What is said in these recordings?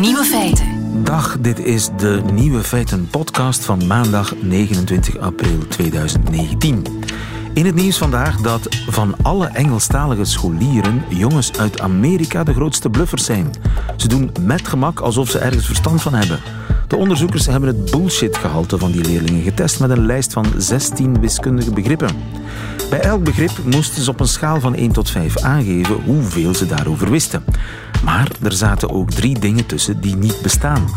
Nieuwe feiten. Dag, dit is de Nieuwe Feiten podcast van maandag 29 april 2019. In het nieuws vandaag dat van alle Engelstalige scholieren jongens uit Amerika de grootste bluffers zijn. Ze doen met gemak alsof ze ergens verstand van hebben. De onderzoekers hebben het bullshit-gehalte van die leerlingen getest met een lijst van 16 wiskundige begrippen. Bij elk begrip moesten ze op een schaal van 1 tot 5 aangeven hoeveel ze daarover wisten. Maar er zaten ook drie dingen tussen die niet bestaan.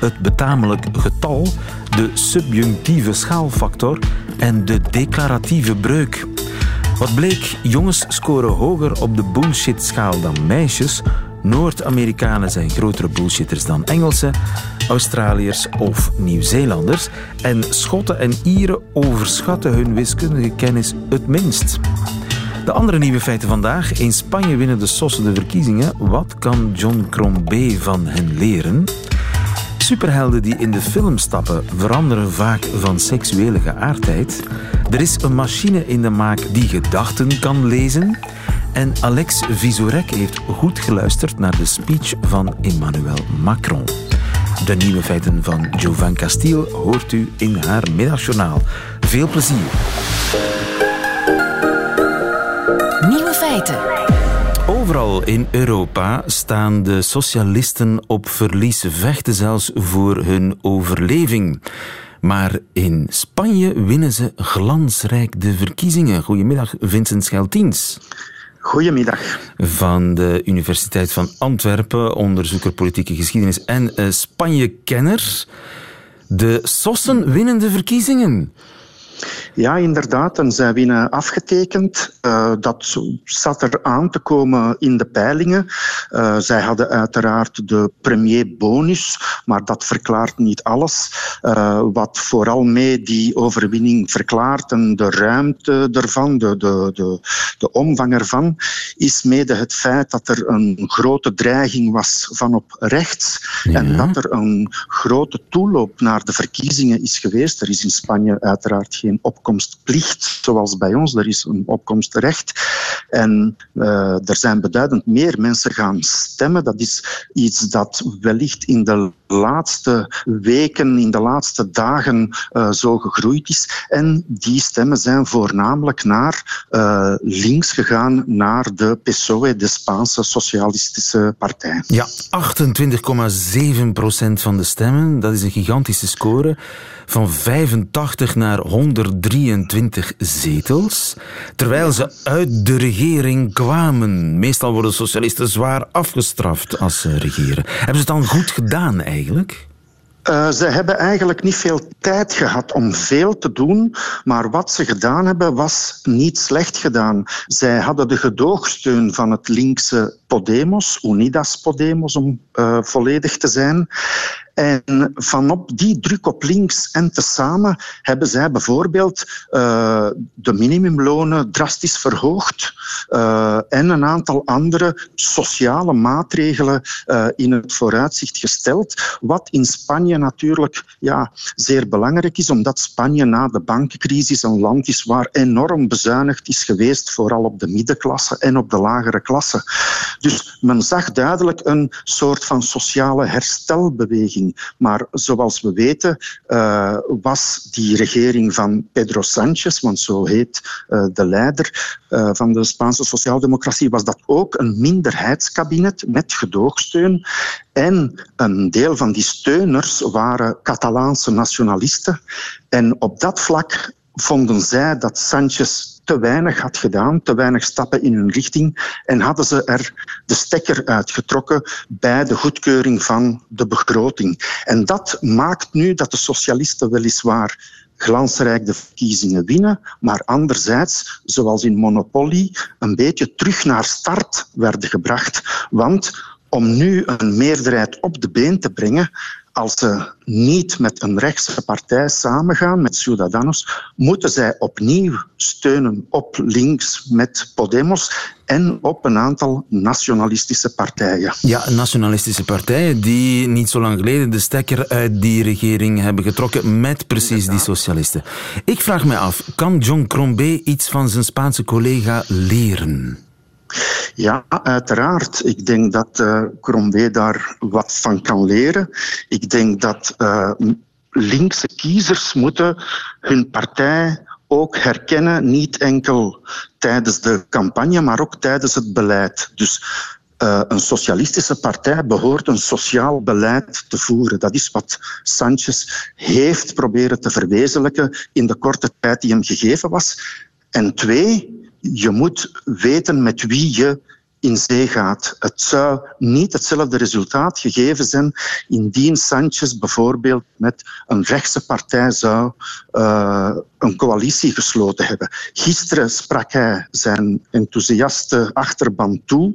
Het betamelijk getal, de subjunctieve schaalfactor en de declaratieve breuk. Wat bleek, jongens scoren hoger op de bullshit-schaal dan meisjes. Noord-Amerikanen zijn grotere bullshitters dan Engelsen, Australiërs of Nieuw-Zeelanders. En Schotten en Ieren overschatten hun wiskundige kennis het minst. De andere nieuwe feiten vandaag. In Spanje winnen de Sossen de verkiezingen. Wat kan John Crombie van hen leren? Superhelden die in de film stappen veranderen vaak van seksuele geaardheid. Er is een machine in de maak die gedachten kan lezen. En Alex Visorek heeft goed geluisterd naar de speech van Emmanuel Macron. De nieuwe feiten van Jovan Castiel hoort u in haar middagjournaal. Veel plezier. Nieuwe feiten. Overal in Europa staan de socialisten op verlies, vechten zelfs voor hun overleving. Maar in Spanje winnen ze glansrijk de verkiezingen. Goedemiddag, Vincent Scheltiens. Goedemiddag. Van de Universiteit van Antwerpen, onderzoeker politieke geschiedenis en uh, Spanje-kenner. De Sossen winnen de verkiezingen. Ja, inderdaad. En zij winnen afgetekend. Uh, dat zat er aan te komen in de peilingen. Uh, zij hadden uiteraard de premierbonus, maar dat verklaart niet alles. Uh, wat vooral mee die overwinning verklaart en de ruimte ervan, de, de, de, de omvang ervan, is mede het feit dat er een grote dreiging was van op rechts ja. en dat er een grote toeloop naar de verkiezingen is geweest. Er is in Spanje uiteraard geen opkomstplicht, zoals bij ons. Er is een opkomstrecht. En uh, er zijn beduidend meer mensen gaan stemmen. Dat is iets dat wellicht in de laatste weken, in de laatste dagen uh, zo gegroeid is. En die stemmen zijn voornamelijk naar uh, links gegaan, naar de PSOE, de Spaanse Socialistische Partij. Ja, 28,7 procent van de stemmen. Dat is een gigantische score. Van 85 naar 123 zetels. Terwijl ze uit de regering kwamen. Meestal worden socialisten zwaar afgestraft als ze regeren. Hebben ze het dan goed gedaan eigenlijk? Uh, ze hebben eigenlijk niet veel tijd gehad om veel te doen, maar wat ze gedaan hebben was niet slecht gedaan. Zij hadden de gedoogsteun van het linkse Podemos, Unidas Podemos om uh, volledig te zijn. En vanop die druk op links en tezamen hebben zij bijvoorbeeld uh, de minimumlonen drastisch verhoogd uh, en een aantal andere sociale maatregelen in het vooruitzicht gesteld. Wat in Spanje natuurlijk ja, zeer belangrijk is, omdat Spanje na de bankencrisis een land is waar enorm bezuinigd is geweest, vooral op de middenklasse en op de lagere klasse. Dus men zag duidelijk een soort van sociale herstelbeweging. Maar zoals we weten uh, was die regering van Pedro Sánchez, want zo heet uh, de leider uh, van de Spaanse sociaaldemocratie, was dat ook een minderheidskabinet met gedoogsteun. En een deel van die steuners waren Catalaanse nationalisten. En op dat vlak vonden zij dat Sanchez te weinig had gedaan, te weinig stappen in hun richting en hadden ze er de stekker uitgetrokken bij de goedkeuring van de begroting. En dat maakt nu dat de socialisten weliswaar glansrijk de verkiezingen winnen, maar anderzijds, zoals in Monopoly, een beetje terug naar start werden gebracht. Want om nu een meerderheid op de been te brengen, als ze niet met een rechtse partij samengaan, met Ciudadanos, moeten zij opnieuw steunen op links met Podemos en op een aantal nationalistische partijen. Ja, nationalistische partijen die niet zo lang geleden de stekker uit die regering hebben getrokken met precies die socialisten. Ik vraag me af, kan John Crombé iets van zijn Spaanse collega leren? Ja, uiteraard. Ik denk dat uh, daar wat van kan leren. Ik denk dat uh, linkse kiezers moeten hun partij ook herkennen, niet enkel tijdens de campagne, maar ook tijdens het beleid. Dus uh, een socialistische partij behoort een sociaal beleid te voeren. Dat is wat Sanchez heeft proberen te verwezenlijken in de korte tijd die hem gegeven was. En twee, je moet weten met wie je in zee gaat. Het zou niet hetzelfde resultaat gegeven zijn indien Sanchez bijvoorbeeld met een rechtse partij zou uh, een coalitie gesloten hebben. Gisteren sprak hij zijn enthousiaste achterban toe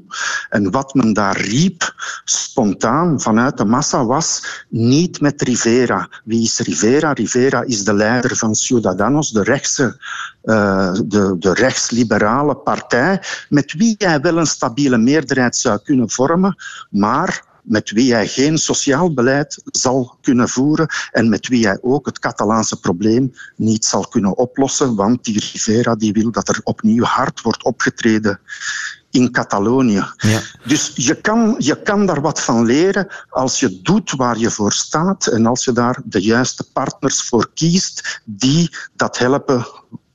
en wat men daar riep spontaan vanuit de massa was niet met Rivera. Wie is Rivera? Rivera is de leider van Ciudadanos, de rechtse uh, de, de rechtsliberale partij, met wie hij wel een stabiele meerderheid zou kunnen vormen, maar met wie hij geen sociaal beleid zal kunnen voeren en met wie hij ook het Catalaanse probleem niet zal kunnen oplossen, want die Rivera die wil dat er opnieuw hard wordt opgetreden in Catalonië. Ja. Dus je kan, je kan daar wat van leren als je doet waar je voor staat en als je daar de juiste partners voor kiest die dat helpen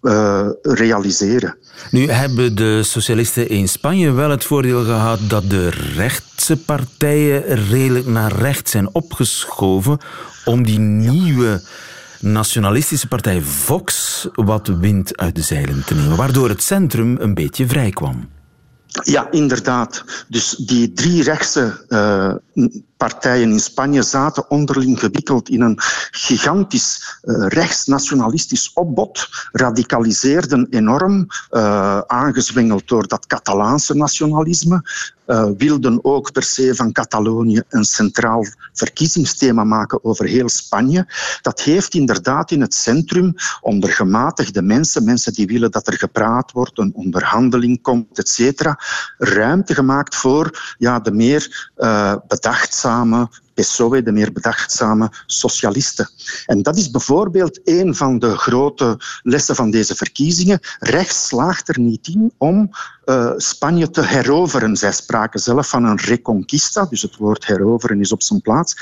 uh, realiseren. Nu hebben de socialisten in Spanje wel het voordeel gehad dat de rechtse partijen redelijk naar rechts zijn opgeschoven om die nieuwe nationalistische partij Vox wat wind uit de zeilen te nemen, waardoor het centrum een beetje vrij kwam. Ja, inderdaad. Dus die drie rechtse uh, partijen in Spanje zaten onderling gewikkeld in een gigantisch uh, rechtsnationalistisch opbod, radicaliseerden enorm, uh, aangezwengeld door dat Catalaanse nationalisme, uh, wilden ook per se van Catalonië een centraal verkiezingsthema maken over heel Spanje. Dat heeft inderdaad in het centrum onder gematigde mensen, mensen die willen dat er gepraat wordt, een onderhandeling komt, etc., ruimte gemaakt voor ja, de meer uh, bedachtzame PSOE, de meer bedachtzame socialisten. En dat is bijvoorbeeld een van de grote lessen van deze verkiezingen. Rechts slaagt er niet in om uh, Spanje te heroveren. Zij spraken zelf van een reconquista, dus het woord heroveren is op zijn plaats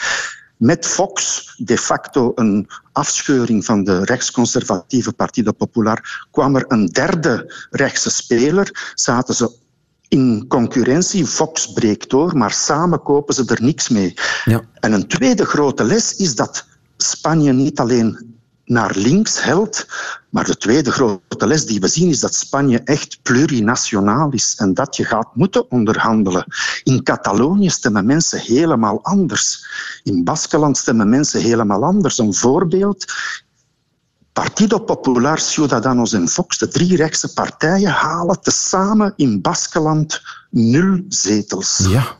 met Fox de facto een afscheuring van de rechtsconservatieve Partido Popular kwam er een derde rechtse speler. Zaten ze in concurrentie. Fox breekt door, maar samen kopen ze er niks mee. Ja. En een tweede grote les is dat Spanje niet alleen naar links helpt, maar de tweede grote les die we zien is dat Spanje echt plurinationaal is en dat je gaat moeten onderhandelen. In Catalonië stemmen mensen helemaal anders. In Baskeland stemmen mensen helemaal anders. Een voorbeeld. Partido Popular, Ciudadanos en Vox, de drie rechtse partijen, halen tezamen in Baskeland nul zetels. Ja.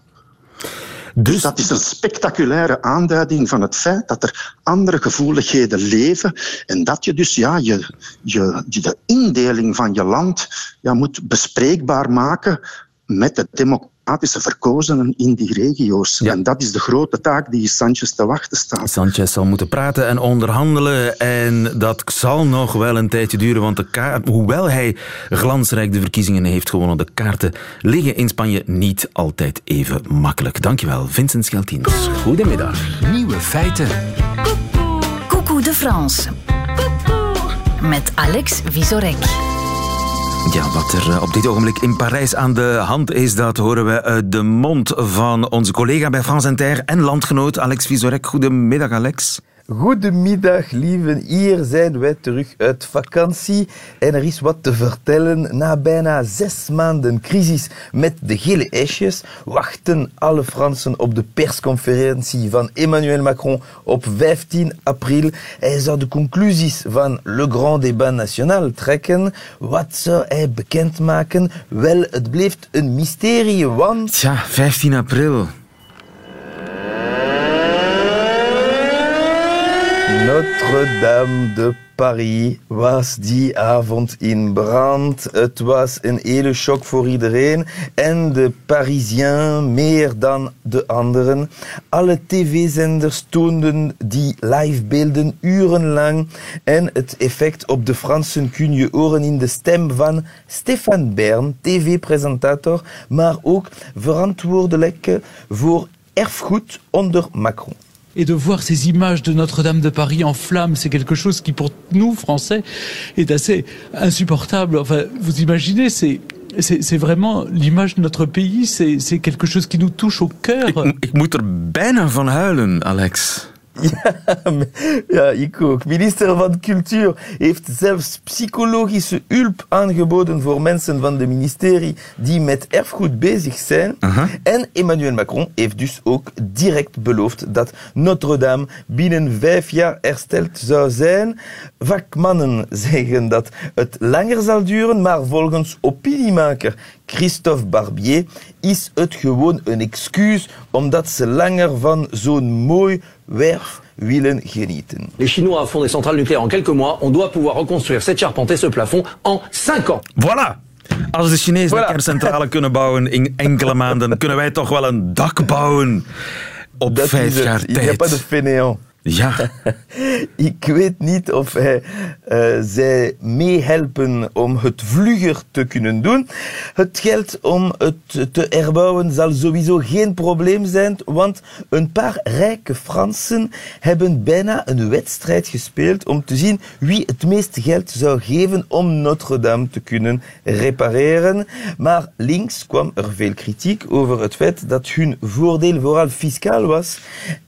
Dus... dus... dat is een spectaculaire aanduiding van het feit dat er andere gevoeligheden leven en dat je dus ja, je, je, de indeling van je land ja, moet bespreekbaar maken met de democratie democratische verkozenen in die regio's. En dat is de grote taak die Sanchez te wachten staat. Sanchez zal moeten praten en onderhandelen. En dat zal nog wel een tijdje duren, want de kaart, hoewel hij glansrijk de verkiezingen heeft gewonnen, de kaarten liggen in Spanje niet altijd even makkelijk. Dankjewel, Vincent Scheltins. Goedemiddag. Nieuwe feiten. Coucou de France. Met Alex Visorek. Ja, wat er eh, op dit ogenblik in Parijs aan de hand is, dat horen we uit de mond van onze collega bij France Inter en landgenoot Alex Visorek. Goedemiddag, Alex. Goedemiddag, lieve. Hier zijn wij terug uit vakantie. En er is wat te vertellen. Na bijna zes maanden crisis met de gele esjes wachten alle Fransen op de persconferentie van Emmanuel Macron op 15 april. Hij zou de conclusies van Le Grand Débat National trekken. Wat zou hij bekendmaken? Wel, het blijft een mysterie, want... Tja, 15 april. Notre-Dame de Paris was die avond in brand. Het was een hele shock voor iedereen. En de Parisien meer dan de anderen. Alle tv-zenders toonden die livebeelden urenlang. En het effect op de Fransen kun je horen in de stem van Stefan Bern, tv-presentator, maar ook verantwoordelijk voor erfgoed onder Macron. Et de voir ces images de Notre-Dame de Paris en flammes, c'est quelque chose qui, pour nous, Français, est assez insupportable. Enfin, vous imaginez, c'est c'est vraiment l'image de notre pays, c'est quelque chose qui nous touche au cœur. Ik, er Alex. Ja, ja, ik ook. Minister van Cultuur heeft zelfs psychologische hulp aangeboden voor mensen van de ministerie die met erfgoed bezig zijn. En Emmanuel Macron heeft dus ook direct beloofd dat Notre-Dame binnen vijf jaar hersteld zou zijn. Vakmannen zeggen dat het langer zal duren, maar volgens opiniemaker Christophe Barbier is het gewoon een excuus omdat ze langer van zo'n mooi werf willen genieten. Les Chinois font des centrales nucléaires en quelques mois. On doit pouvoir reconstruire cette charpente et ce plafond en 5 ans. Voilà! Als de Chinezen voilà. een kerncentrale kunnen bouwen in enkele maanden, kunnen wij toch wel een dak bouwen op Dat vijf jaar tijd. Il n'y a pas de fainéant. Ja. ik weet niet of hij, uh, zij meehelpen om het vlugger te kunnen doen. Het geld om het te herbouwen zal sowieso geen probleem zijn, want een paar rijke Fransen hebben bijna een wedstrijd gespeeld om te zien wie het meeste geld zou geven om Notre-Dame te kunnen repareren. Maar links kwam er veel kritiek over het feit dat hun voordeel vooral fiscaal was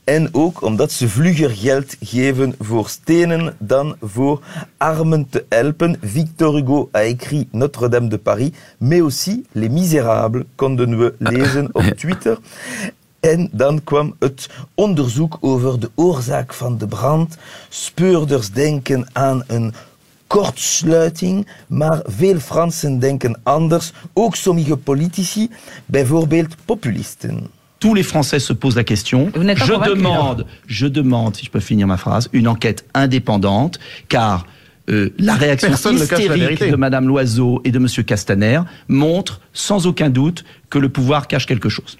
en ook omdat ze vlugger geld geven voor stenen dan voor armen te helpen. Victor Hugo a écrit Notre-Dame de Paris, mais aussi Les Misérables, konden we lezen op Twitter. En dan kwam het onderzoek over de oorzaak van de brand. Speurders denken aan een kortsluiting, maar veel Fransen denken anders. Ook sommige politici, bijvoorbeeld populisten. Tous les Français se posent la question. Je demande, je demande, si je peux finir ma phrase, une enquête indépendante, car euh, la réaction Personne hystérique la de Madame Loiseau et de Monsieur Castaner montre sans aucun doute que le pouvoir cache quelque chose.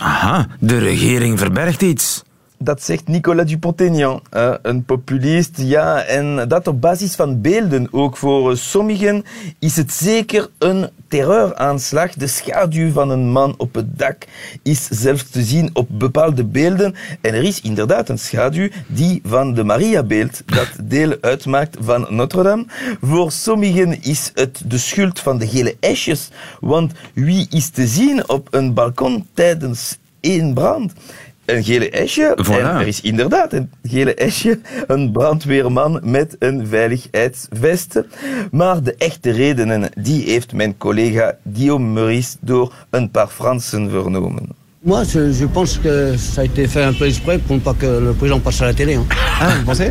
Aha, de regering verbergt iets. Dat zegt Nicolas Dupont-Aignan, een populist. Ja, en dat op basis van beelden. Ook voor sommigen is het zeker een terreuraanslag. De schaduw van een man op het dak is zelfs te zien op bepaalde beelden. En er is inderdaad een schaduw, die van de Mariabeeld, dat deel uitmaakt van Notre-Dame. Voor sommigen is het de schuld van de gele esjes, want wie is te zien op een balkon tijdens één brand? Een gele esje. Voilà. En er is inderdaad een gele esje, een brandweerman met een veiligheidsvest. Maar de echte redenen, die heeft mijn collega Guillaume Meurice door een paar Fransen vernomen. Moi, je, je pense que ça a été fait un peu exprès pour ne pas que le président passe à la télé. Hein. Ah, vous pensez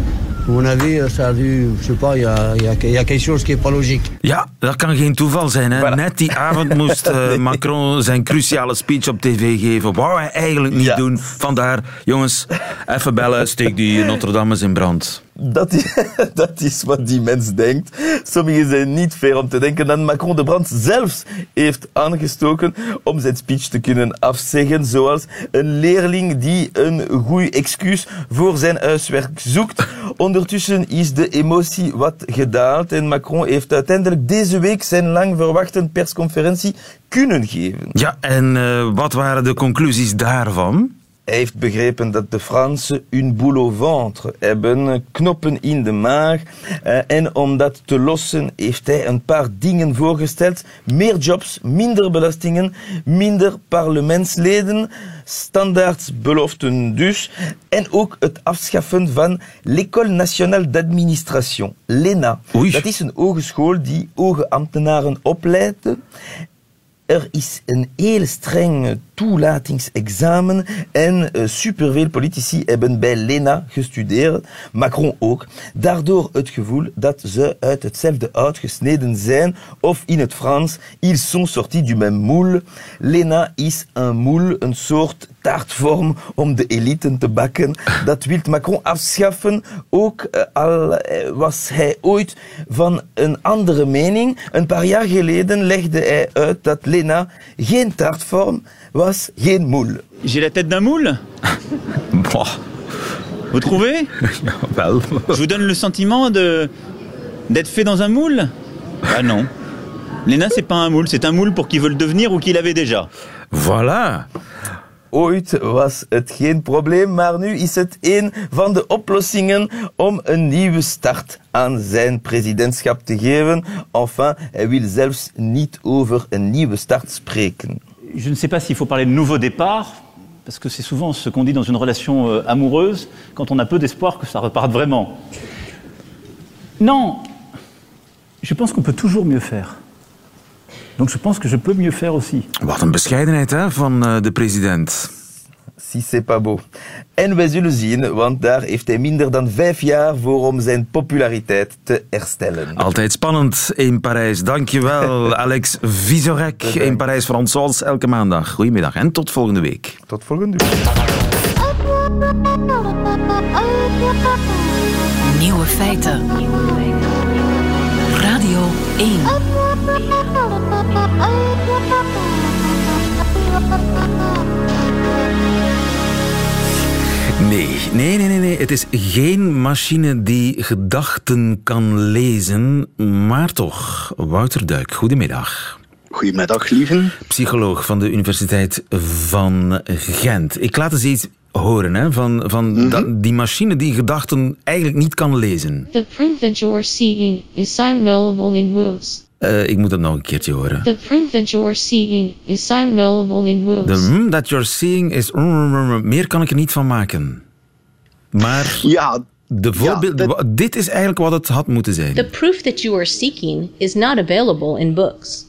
À mon avis, ça a dû, je sais pas, il y a, y, a, y a quelque chose qui est pas logique. Ja, dat kan geen toeval zijn. Hè? Voilà. Net die avond moest uh, Macron zijn cruciale speech op tv geven. Wou hij eigenlijk niet Ja. doen. Vandaar, jongens, even bellen, steek die Notre-Dame eens in brand. Dat is, dat is wat die mens denkt. Sommigen zijn niet fair om te denken dat Macron de brand zelfs heeft aangestoken om zijn speech te kunnen afzeggen. Zoals een leerling die een goed excuus voor zijn huiswerk zoekt. Ondertussen is de emotie wat gedaald en Macron heeft uiteindelijk deze week zijn lang verwachte persconferentie kunnen geven. Ja, en uh, wat waren de conclusies daarvan? Heeft begrepen dat de Fransen een boule au ventre hebben, knoppen in de maag. Uh, en om dat te lossen heeft hij een paar dingen voorgesteld. Meer jobs, minder belastingen, minder parlementsleden, standaardbeloften dus. En ook het afschaffen van l'École Nationale d'Administration, l'ENA. Oei. Dat is een hogeschool die hoge ambtenaren opleidt. Er is een heel streng toelatingsexamen en uh, superveel politici hebben bij Lena gestudeerd, Macron ook. Daardoor het gevoel dat ze uit hetzelfde hout gesneden zijn of in het Frans, ils sont sortis du même moule. Lena is een moule, een soort taartvorm om de eliten te bakken. Dat wil Macron afschaffen. Ook uh, al uh, was hij ooit van een andere mening. Een paar jaar geleden legde hij uit dat Lena geen taartvorm was, moule. J'ai la tête d'un moule Vous trouvez? Je vous donne le sentiment de d'être fait dans un moule? Ah non. Lena, c'est pas un moule, c'est un moule pour qui veut le devenir ou qui l'avait déjà. Voilà. Ooit was het geen probleem, maar nu is het een van de oplossingen om een nieuwe start aan zijn presidentschap te geven. Enfin, hij wil zelfs niet over een nieuwe start spreken. Je ne sais pas s'il faut parler de nouveau départ, parce que c'est souvent ce qu'on dit dans une relation euh, amoureuse, quand on a peu d'espoir que ça reparte vraiment. Non, je pense qu'on peut toujours mieux faire. Donc je pense que je peux mieux faire aussi. Wat een bescheidenheid hè, van uh, de president. Si c'est pas beau. En wij zullen zien, want daar heeft hij minder dan vijf jaar voor om zijn populariteit te herstellen. Altijd spannend in Parijs. Dankjewel, Alex Visorek in Parijs Frans, zoals elke maandag. Goedemiddag en tot volgende week. Tot volgende week. Nieuwe feiten. Radio 1. Nee, nee, nee, nee, nee. Het is geen machine die gedachten kan lezen, maar toch. Wouter Duik, goedemiddag. Goedemiddag, lieven. Psycholoog van de Universiteit van Gent. Ik laat eens iets horen hè, van, van Mhm. dat- die machine die gedachten eigenlijk niet kan lezen. The proof that you're seeing is available in books. Eh, ik moet dat nog een keertje horen. The proof that you're seeing is available in books. De mm that you're seeing is... Meer kan ik er niet van maken. Maar Ja, de voorbeeld, dat- dit is eigenlijk wat het had moeten zijn. The proof that you are seeking is not available in books.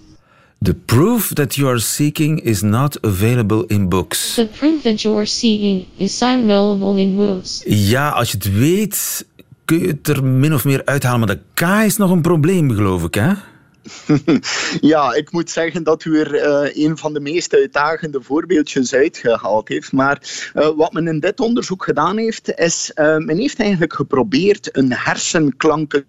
The proof that you are seeking is not available in books. The proof that you're seeing is available in books. Ja, als je het weet, kun je het er min of meer uithalen. Maar de K is nog een probleem, geloof ik, hè? Ja, ik moet zeggen dat u er eh, een van de meest uitdagende voorbeeldjes uitgehaald heeft. Maar eh, wat men in dit onderzoek gedaan heeft, is eh, men heeft eigenlijk geprobeerd een hersenklanken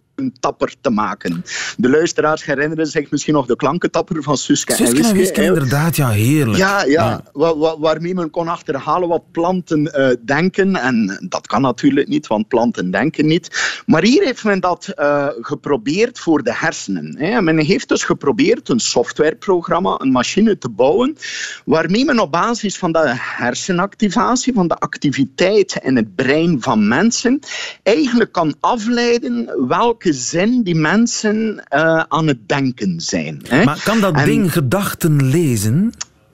te maken. De luisteraars herinneren zich misschien nog de klankentapper van Suske, Suske en en Wiske. Wiske, inderdaad, ja, heerlijk. Ja, ja. Wa- wa- waarmee men kon achterhalen wat planten eh, denken. En dat kan natuurlijk niet, want planten denken niet. Maar hier heeft men dat eh, geprobeerd voor de hersenen. Hè. Men heeft dus geprobeerd een softwareprogramma, een machine te bouwen, waarmee men op basis van de hersenactivatie, van de activiteit in het brein van mensen, eigenlijk kan afleiden welke zin die mensen eh, aan het denken zijn. Hè. Maar kan dat En- ding gedachten lezen?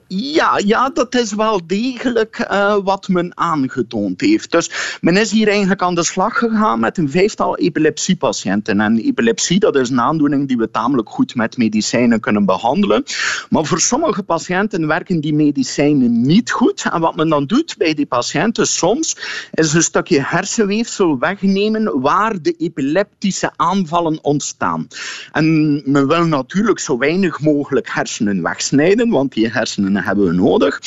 Ja, ja, dat is wel degelijk eh, wat men aangetoond heeft. Dus men is hier eigenlijk aan de slag gegaan met een vijftal epilepsiepatiënten. En epilepsie, dat is een aandoening die we tamelijk goed met medicijnen kunnen behandelen. Maar voor sommige patiënten werken die medicijnen niet goed. En wat men dan doet bij die patiënten soms, is een stukje hersenweefsel wegnemen waar de epileptische aanvallen ontstaan. En men wil natuurlijk zo weinig mogelijk hersenen wegsnijden, want die hersenen hebben we nodig.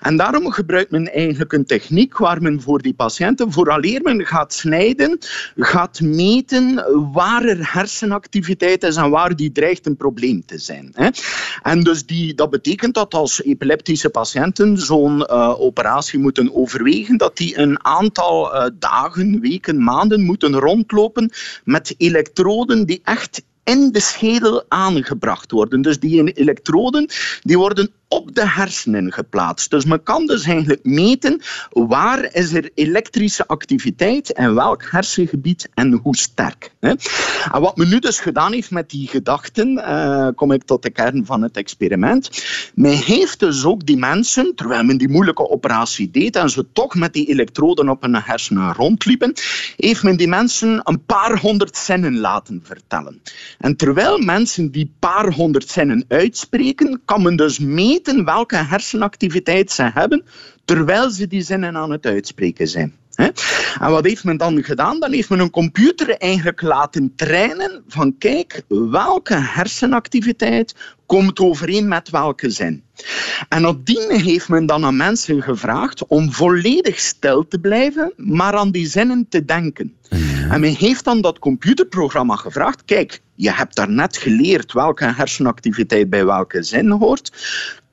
En daarom gebruikt men eigenlijk een techniek waar men voor die patiënten, vooraleer men gaat snijden, gaat meten waar er hersenactiviteit is en waar die dreigt een probleem te zijn. En dus die, dat betekent dat als epileptische patiënten zo'n eh, operatie moeten overwegen, dat die een aantal eh, dagen, weken, maanden moeten rondlopen met elektroden die echt in de schedel aangebracht worden. Dus die elektroden die worden op de hersenen geplaatst. Dus men kan dus eigenlijk meten waar is er elektrische activiteit en welk hersengebied en hoe sterk. En wat men nu dus gedaan heeft met die gedachten, eh, kom ik tot de kern van het experiment. Men heeft dus ook die mensen, terwijl men die moeilijke operatie deed en ze toch met die elektroden op hun hersenen rondliepen, heeft men die mensen een paar honderd zinnen laten vertellen. En terwijl mensen die paar honderd zinnen uitspreken, kan men dus meten meten welke hersenactiviteit ze hebben terwijl ze die zinnen aan het uitspreken zijn. En wat heeft men dan gedaan? Dan heeft men een computer eigenlijk laten trainen van kijk, welke hersenactiviteit komt overeen met welke zin. En nadien heeft men dan aan mensen gevraagd om volledig stil te blijven, maar aan die zinnen te denken. En men heeft dan dat computerprogramma gevraagd, kijk, je hebt daarnet geleerd welke hersenactiviteit bij welke zin hoort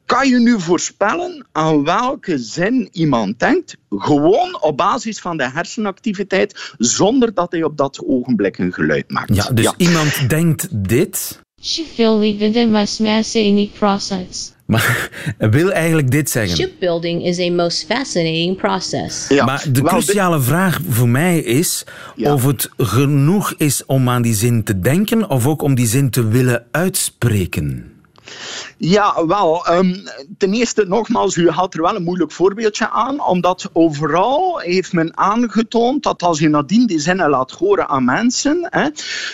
kan je nu voorspellen aan welke zin iemand denkt, gewoon op basis van de hersenactiviteit, zonder dat hij op dat ogenblik een geluid maakt. Ja, dus iemand denkt dit. process. Maar wil eigenlijk dit zeggen. Shipbuilding is a most fascinating process. Ja. Maar de cruciale vraag voor mij is of het genoeg is om aan die zin te denken of ook om die zin te willen uitspreken. Ja, wel. Um, ten eerste, nogmaals, u haalt er wel een moeilijk voorbeeldje aan, omdat overal heeft men aangetoond dat als je nadien die zinnen laat horen aan mensen, hè,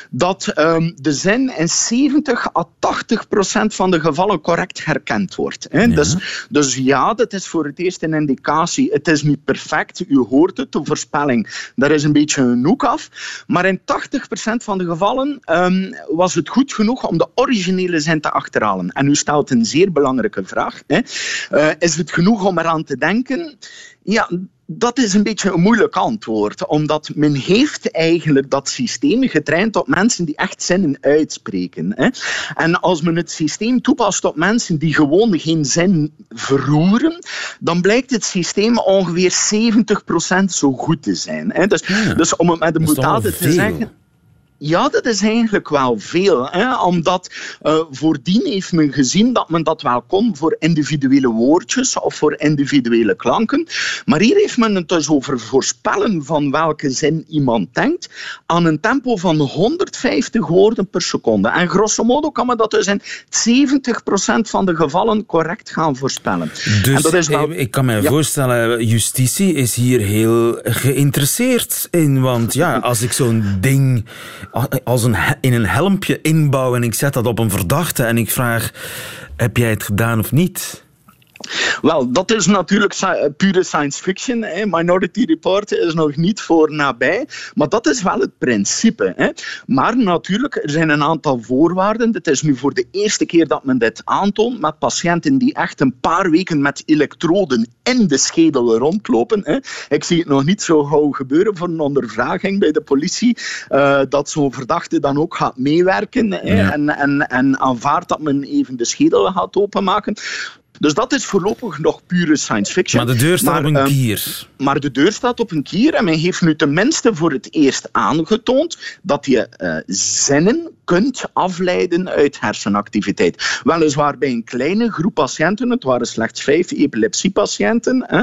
dat um, de zin in 70 à 80 procent van de gevallen correct herkend wordt. Hè. Ja. Dus, dus ja, dat is voor het eerst een indicatie. Het is niet perfect, u hoort het, de voorspelling, daar is een beetje een hoek af. Maar in 80 procent van de gevallen um, was het goed genoeg om de originele zin te achterhalen. En u stelt een zeer belangrijke vraag. Hè. Uh, is het genoeg om eraan te denken? Ja, dat is een beetje een moeilijk antwoord, omdat men heeft eigenlijk dat systeem getraind op mensen die echt zinnen uitspreken. Hè. En als men het systeem toepast op mensen die gewoon geen zin verroeren, dan blijkt het systeem ongeveer 70% zo goed te zijn. Hè. Dus, ja, dus om het met een boetade te zeggen... Ja, dat is eigenlijk wel veel. Hè? Omdat uh, voordien heeft men gezien dat men dat wel kon voor individuele woordjes of voor individuele klanken. Maar hier heeft men het dus over voorspellen van welke zin iemand denkt aan een tempo van 150 woorden per seconde. En grosso modo kan men dat dus in 70% van de gevallen correct gaan voorspellen. Dus en dat is wel... ik kan me ja. voorstellen, justitie is hier heel geïnteresseerd in. Want ja, als ik zo'n ding als een, in een helmpje inbouw en ik zet dat op een verdachte en ik vraag, heb jij het gedaan of niet? Wel, dat is natuurlijk pure science fiction. Hè. Minority Report is nog niet voor nabij. Maar dat is wel het principe. Hè. Maar natuurlijk, er zijn een aantal voorwaarden. Het is nu voor de eerste keer dat men dit aantoont met patiënten die echt een paar weken met elektroden in de schedel rondlopen. Hè. Ik zie het nog niet zo gauw gebeuren voor een ondervraging bij de politie. Uh, dat zo'n verdachte dan ook gaat meewerken. Hè, ja. en, en, en aanvaardt dat men even de schedel gaat openmaken. Dus dat is voorlopig nog pure science fiction. Maar de deur staat maar, op een kier. Um, maar de deur staat op een kier en men heeft nu tenminste voor het eerst aangetoond dat je uh, zinnen kunt afleiden uit hersenactiviteit. Weliswaar bij een kleine groep patiënten, het waren slechts vijf epilepsiepatiënten. Hè.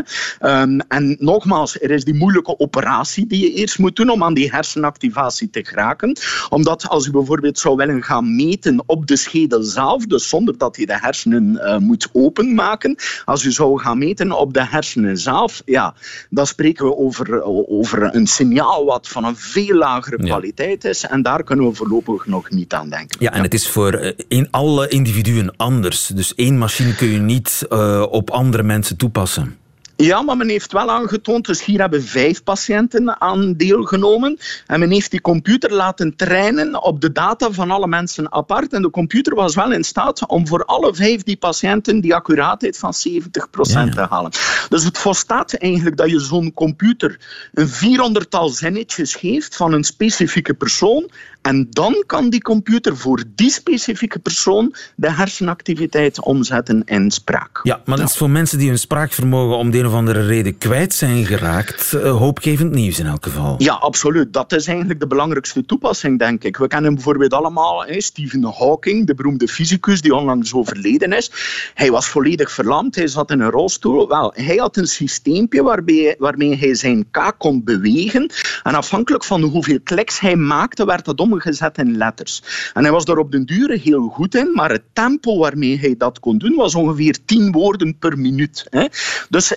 Um, en nogmaals, er is die moeilijke operatie die je eerst moet doen om aan die hersenactivatie te geraken. Omdat als je bijvoorbeeld zou willen gaan meten op de schedel zelf, dus zonder dat je de hersenen uh, moet openmaken, als je zou gaan meten op de hersenen zelf, ja, dan spreken we over, over een signaal wat van een veel lagere kwaliteit is. En daar kunnen we voorlopig nog niet aan denken. Ja, en het is voor in alle individuen anders. Dus één machine kun je niet uh, op andere mensen toepassen. Ja, maar men heeft wel aangetoond, dus hier hebben vijf patiënten aan deelgenomen. En men heeft die computer laten trainen op de data van alle mensen apart. En de computer was wel in staat om voor alle vijf die patiënten die accuraatheid van 70% ja, ja. te halen. Dus het volstaat eigenlijk dat je zo'n computer een vierhonderdtal zinnetjes geeft van een specifieke persoon. En dan kan die computer voor die specifieke persoon de hersenactiviteit omzetten in spraak. Ja, maar dat is voor mensen die hun spraakvermogen om de een of andere reden kwijt zijn geraakt, uh, hoopgevend nieuws in elk geval. Ja, absoluut. Dat is eigenlijk de belangrijkste toepassing, denk ik. We kennen bijvoorbeeld allemaal hè, Stephen Hawking, de beroemde fysicus die onlangs overleden is. Hij was volledig verlamd, hij zat in een rolstoel. Wel, hij had een systeempje waarbij, waarmee hij zijn kaak kon bewegen. En afhankelijk van hoeveel kliks hij maakte, werd dat omgezet in letters. En hij was daar op den duur heel goed in, maar het tempo waarmee hij dat kon doen was ongeveer 10 woorden per minuut. Hè. Dus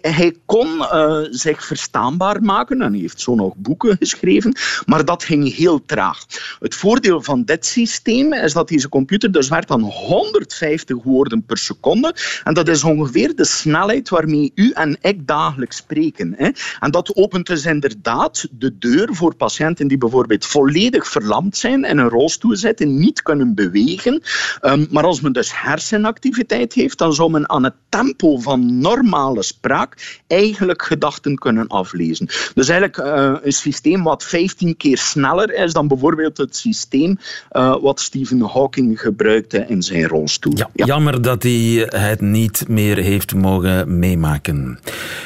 hij, kon uh, zich verstaanbaar maken en heeft zo nog boeken geschreven, maar dat ging heel traag. Het voordeel van dit systeem is dat deze computer dus werkt aan 150 woorden per seconde en dat is ongeveer de snelheid waarmee u en ik dagelijks spreken. Hè. En dat opent dus inderdaad de deur voor patiënten die bijvoorbeeld volledig verlamd zijn, in een rolstoel zitten, niet kunnen bewegen. Um, maar als men dus hersenactiviteit heeft, dan zou men aan het tempo van normale spraak eigenlijk gedachten kunnen aflezen. Dus eigenlijk uh, een systeem wat 15 keer sneller is dan bijvoorbeeld het systeem uh, wat Stephen Hawking gebruikte in zijn rolstoel. Ja, ja. Jammer dat hij het niet meer heeft mogen meemaken.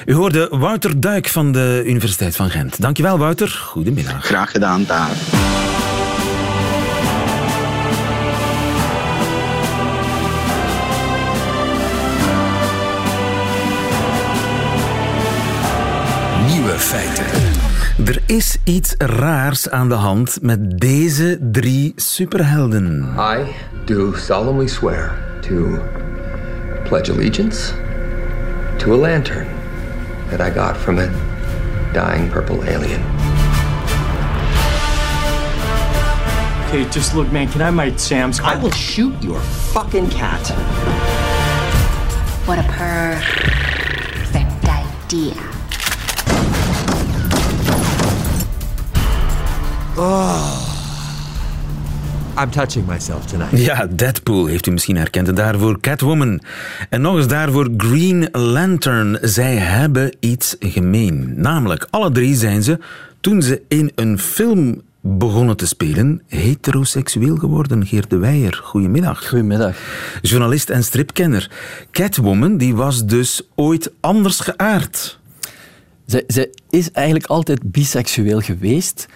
U hoorde Wouter Duik van de Universiteit van Gent. Dankjewel Wouter, goedemiddag. Graag gedaan, daar. Er is iets raars aan de hand met deze drie superhelden. I do solemnly swear to pledge allegiance to a lantern that I got from a dying purple alien. Okay, just look, man, can I my Sam's? I will shoot your fucking cat. What a perfect idea. Oh. I'm touching myself tonight. Ja, Deadpool heeft u misschien herkend. En daarvoor Catwoman. En nog eens daarvoor Green Lantern. Zij hebben iets gemeen. Namelijk, alle drie zijn ze, toen ze in een film begonnen te spelen, heteroseksueel geworden. Geert de Weijer, goedemiddag. Goedemiddag. Journalist en stripkenner. Catwoman, die was dus ooit anders geaard. Zij, is eigenlijk altijd biseksueel geweest.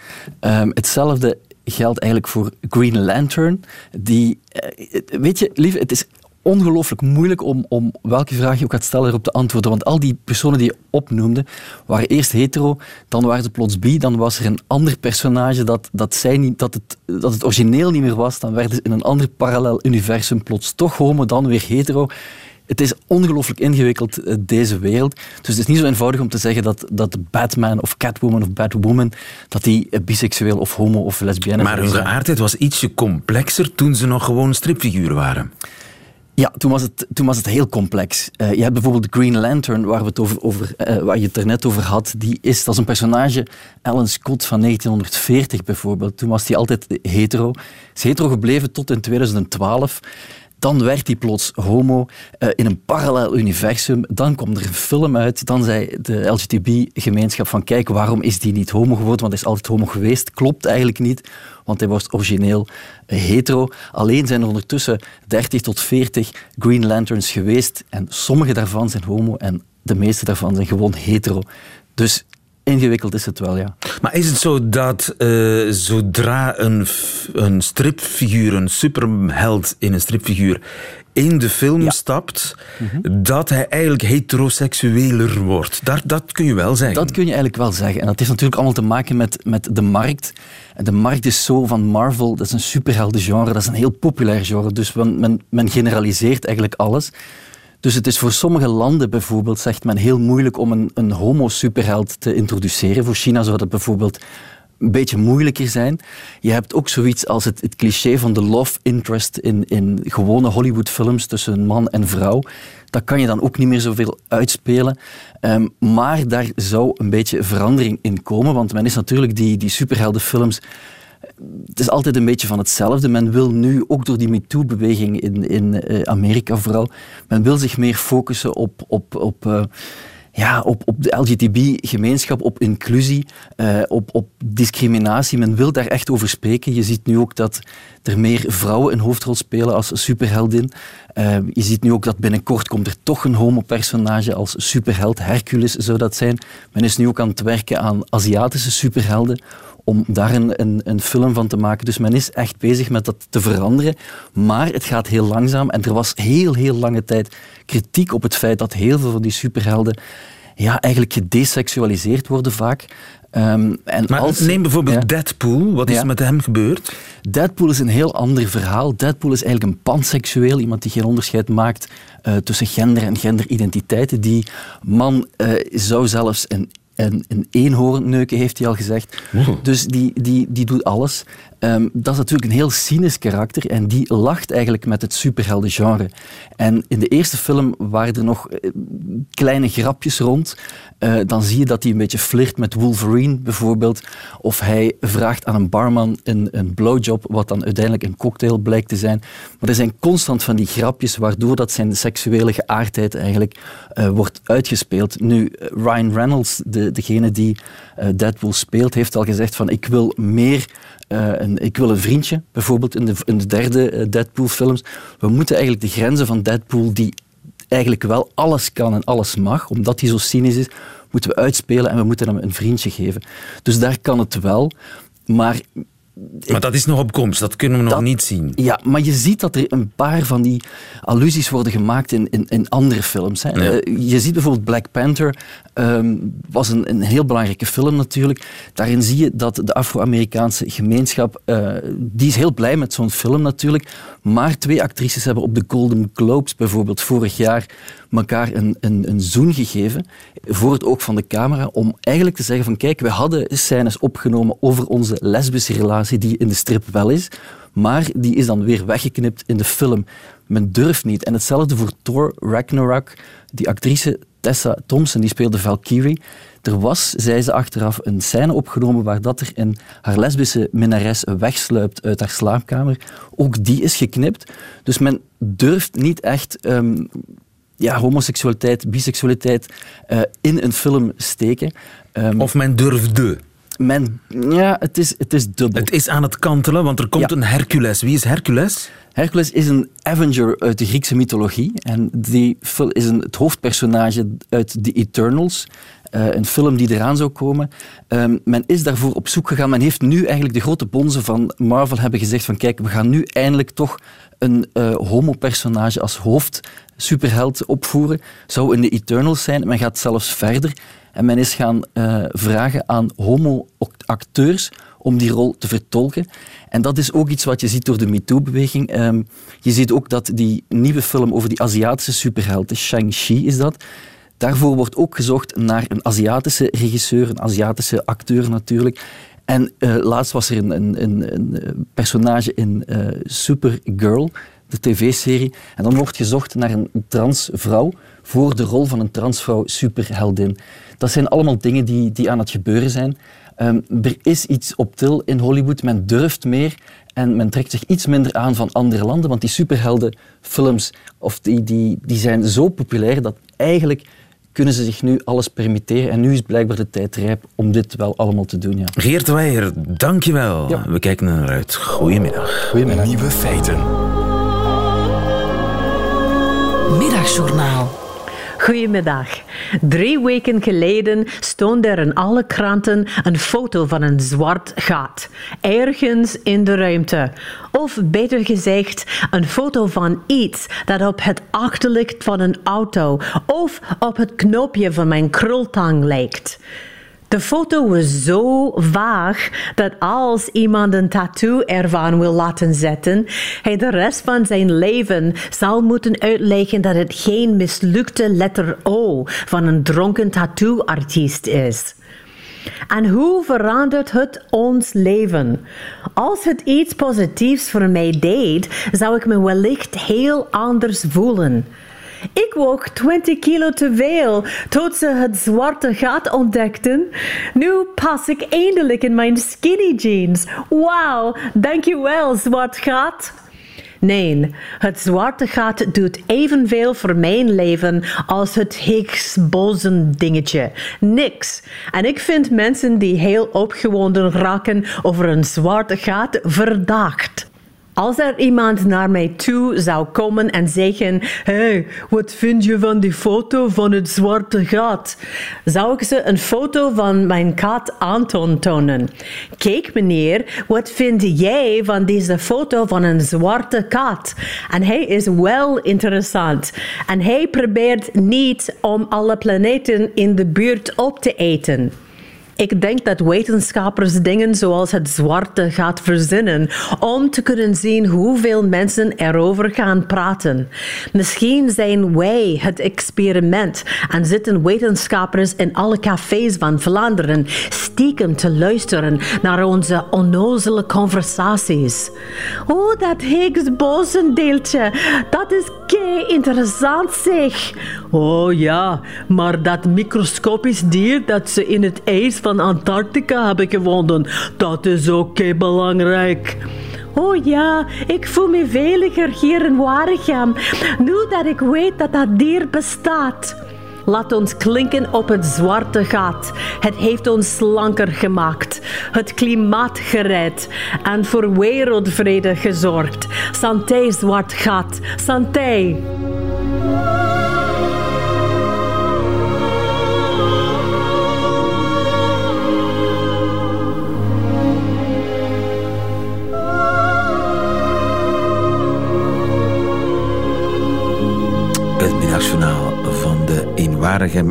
Um, hetzelfde geldt eigenlijk voor Green Lantern. Die, uh, weet je, lief, het is ongelooflijk moeilijk om, om welke vraag je ook gaat stellen erop te antwoorden. Want al die personen die je opnoemde, waren eerst hetero, dan waren ze plots bi, dan was er een ander personage dat, dat, zij niet, dat, het, dat het origineel niet meer was, dan werden ze in een ander parallel universum plots toch homo, dan weer hetero het is ongelooflijk ingewikkeld, eh, deze wereld. Dus het is niet zo eenvoudig om te zeggen dat, dat Batman of Catwoman of Batwoman dat die eh, biseksueel of homo of lesbienne Maar hun geaardheid was ietsje complexer toen ze nog gewoon stripfiguren waren. Ja, toen was het, toen was het heel complex. Uh, je hebt bijvoorbeeld de Green Lantern, waar, we het over, over, uh, waar je het er net over had. Die is, dat is een personage, Alan Scott van 1940 bijvoorbeeld. Toen was hij altijd hetero. Is hetero gebleven tot in 2012. Dan werd hij plots homo uh, in een parallel universum. Dan kwam er een film uit. Dan zei de LGTB-gemeenschap van kijk, waarom is die niet homo geworden? Want hij is altijd homo geweest. Klopt eigenlijk niet, want hij was origineel hetero. Alleen zijn er ondertussen 30 tot 40 Green Lanterns geweest. En sommige daarvan zijn homo en de meeste daarvan zijn gewoon hetero. Dus Ingewikkeld is het wel, ja. Maar is het zo dat uh, zodra een, een stripfiguur, een superheld in een stripfiguur in de film stapt, mhm. dat hij eigenlijk heteroseksueler wordt. Dat, dat kun je wel zeggen. Dat kun je eigenlijk wel zeggen. En dat heeft natuurlijk allemaal te maken met, met de markt. En de markt is zo van Marvel, dat is een superheldengenre, dat is een heel populair genre. Dus men, men, men generaliseert eigenlijk alles. Dus het is voor sommige landen bijvoorbeeld, zegt men, heel moeilijk om een, een homo-superheld te introduceren. Voor China zou dat bijvoorbeeld een beetje moeilijker zijn. Je hebt ook zoiets als het, het cliché van de love interest in, in gewone Hollywoodfilms tussen man en vrouw. Dat kan je dan ook niet meer zoveel uitspelen. Um, maar daar zou een beetje verandering in komen, want men is natuurlijk die, die superheldenfilms het is altijd een beetje van hetzelfde. Men wil nu, ook door die MeToo-beweging in, in uh, Amerika vooral, men wil zich meer focussen op, op, op, uh, ja, op, op de LGTB-gemeenschap, op inclusie, uh, op, op discriminatie. Men wil daar echt over spreken. Je ziet nu ook dat er meer vrouwen een hoofdrol spelen als superheldin. je ziet nu ook dat binnenkort komt er toch een homo-personage als superheld. Hercules zou dat zijn. Men is nu ook aan het werken aan Aziatische superhelden om daar een, een, een, film van te maken. Dus men is echt bezig met dat te veranderen. Maar het gaat heel langzaam. En er was heel, heel lange tijd kritiek op het feit dat heel veel van die superhelden ja, eigenlijk gedesexualiseerd worden vaak. Um, en maar als, neem bijvoorbeeld Deadpool. Wat is er met hem gebeurd? Deadpool is een heel ander verhaal. Deadpool is eigenlijk een panseksueel. Iemand die geen onderscheid maakt uh, tussen gender en genderidentiteiten. Die man uh, zou zelfs een een, een eenhoornneuken, heeft hij al gezegd. Dus die, die, die doet alles. Um, dat is natuurlijk een heel cynisch karakter en die lacht eigenlijk met het superheldengenre. En in de eerste film waren er nog uh, kleine grapjes rond. Uh, dan zie je dat hij een beetje flirt met Wolverine bijvoorbeeld. Of hij vraagt aan een barman een, een blowjob, wat dan uiteindelijk een cocktail blijkt te zijn. Maar er zijn constant van die grapjes, waardoor dat zijn seksuele geaardheid eigenlijk uh, wordt uitgespeeld. Nu, Ryan Reynolds, de, degene die Deadpool speelt, heeft al gezegd van ik wil meer een, ik wil een vriendje, bijvoorbeeld in de, in de derde uh, Deadpool-films. We moeten eigenlijk de grenzen van Deadpool, die eigenlijk wel alles kan en alles mag, omdat hij zo cynisch is, moeten we uitspelen en we moeten hem een vriendje geven. Dus daar kan het wel. Maar maar dat is nog op komst, dat kunnen we nog niet zien. Ja, maar je ziet dat er een paar van die allusies worden gemaakt in, in, in andere films. Hè. Eh, je ziet bijvoorbeeld Black Panther, um, was een, een heel belangrijke film natuurlijk. Daarin zie je dat de Afro-Amerikaanse gemeenschap, uh, die is heel blij met zo'n film natuurlijk. Maar twee actrices hebben op de Golden Globes bijvoorbeeld vorig jaar elkaar een, een, een zoen gegeven voor het oog van de camera om eigenlijk te zeggen van kijk, we hadden scènes opgenomen over onze lesbische relatie die in de strip wel is, maar die is dan weer weggeknipt in de film. Men durft niet. En hetzelfde voor Thor Ragnarok. Die actrice Tessa Thompson, die speelde Valkyrie. Er was, zei ze achteraf, een scène opgenomen waar dat er een, haar lesbische minnares wegsluipt uit haar slaapkamer. Ook die is geknipt. Dus men durft niet echt um, ja, homoseksualiteit, biseksualiteit uh, in een film steken. Um, of men durfde. Men, ja, het is, het is dubbel. Het is aan het kantelen, want er komt een Hercules. Wie is Hercules? Hercules is een Avenger uit de Griekse mythologie. En die is een, het hoofdpersonage uit The Eternals. Uh, een film die eraan zou komen. Um, men is daarvoor op zoek gegaan. Men heeft nu eigenlijk de grote bonzen van Marvel hebben gezegd van kijk, we gaan nu eindelijk toch een uh, homo-personage als hoofd superheld opvoeren. Zou in de Eternals zijn. Men gaat zelfs verder. En men is gaan uh, vragen aan homo-acteurs om die rol te vertolken. En dat is ook iets wat je ziet door de MeToo-beweging. Um, je ziet ook dat die nieuwe film over die Aziatische superhelden, Shang-Chi is dat, daarvoor wordt ook gezocht naar een Aziatische regisseur, een Aziatische acteur natuurlijk. En uh, laatst was er een, een, een, een personage in uh, Supergirl, de tv-serie. En dan wordt gezocht naar een transvrouw voor de rol van een transvrouw superheldin. Dat zijn allemaal dingen die, die aan het gebeuren zijn. Um, er is iets op til in Hollywood. Men durft meer en men trekt zich iets minder aan van andere landen. Want die superheldenfilms of die, die, die zijn zo populair dat eigenlijk kunnen ze zich nu alles permitteren. En nu is blijkbaar de tijd rijp om dit wel allemaal te doen. Ja. Geert Weijer, dankjewel. Ja. We kijken er naar uit. Goedemiddag. Goedemiddag. Nieuwe feiten. Middagjournaal. Goedemiddag. Drie weken geleden stond er in alle kranten een foto van een zwart gat, ergens in de ruimte. Of beter gezegd, een foto van iets dat op het achterlicht van een auto of op het knoopje van mijn krultang lijkt. De foto was zo vaag dat als iemand een tattoo ervan wil laten zetten, hij de rest van zijn leven zal moeten uitleggen dat het geen mislukte letter O van een dronken tattooartiest is. En hoe verandert het ons leven? Als het iets positiefs voor mij deed, zou ik me wellicht heel anders voelen. Ik woog 20 kilo te veel tot ze het zwarte gat ontdekten. Nu pas ik eindelijk in mijn skinny jeans. Wauw, dankjewel, zwart gat. Nee, het zwarte gat doet evenveel voor mijn leven als het Higgs boson dingetje. Niks. En ik vind mensen die heel opgewonden raken over een zwarte gat verdacht. Als er iemand naar mij toe zou komen en zeggen: Hey, wat vind je van die foto van het zwarte gat? Zou ik ze een foto van mijn kat Anton tonen. Kijk, meneer, wat vind jij van deze foto van een zwarte kat? En hij is wel interessant. En hij probeert niet om alle planeten in de buurt op te eten. Ik denk dat wetenschappers dingen zoals het zwarte gaat verzinnen om te kunnen zien hoeveel mensen erover gaan praten. Misschien zijn wij het experiment en zitten wetenschappers in alle cafés van Vlaanderen stiekem te luisteren naar onze onnozele conversaties. Oh, dat Higgs bosendeeltje, dat is kei interessant zeg. Oh ja, maar dat microscopisch dier dat ze in het ijs van Antarctica hebben gevonden, dat is ook belangrijk. Oh ja, ik voel me veiliger hier in Waregem, nu dat ik weet dat dat dier bestaat. Laat ons klinken op het zwarte gat. Het heeft ons slanker gemaakt, het klimaat gered en voor wereldvrede gezorgd. Santé, zwart gat. Santé.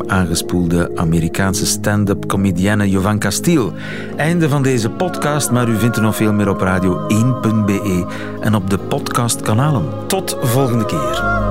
Aangespoelde Amerikaanse stand-up comedienne Jovan Castiel. Einde van deze podcast, maar u vindt er nog veel meer op radio1.be en op de podcastkanalen. Tot volgende keer.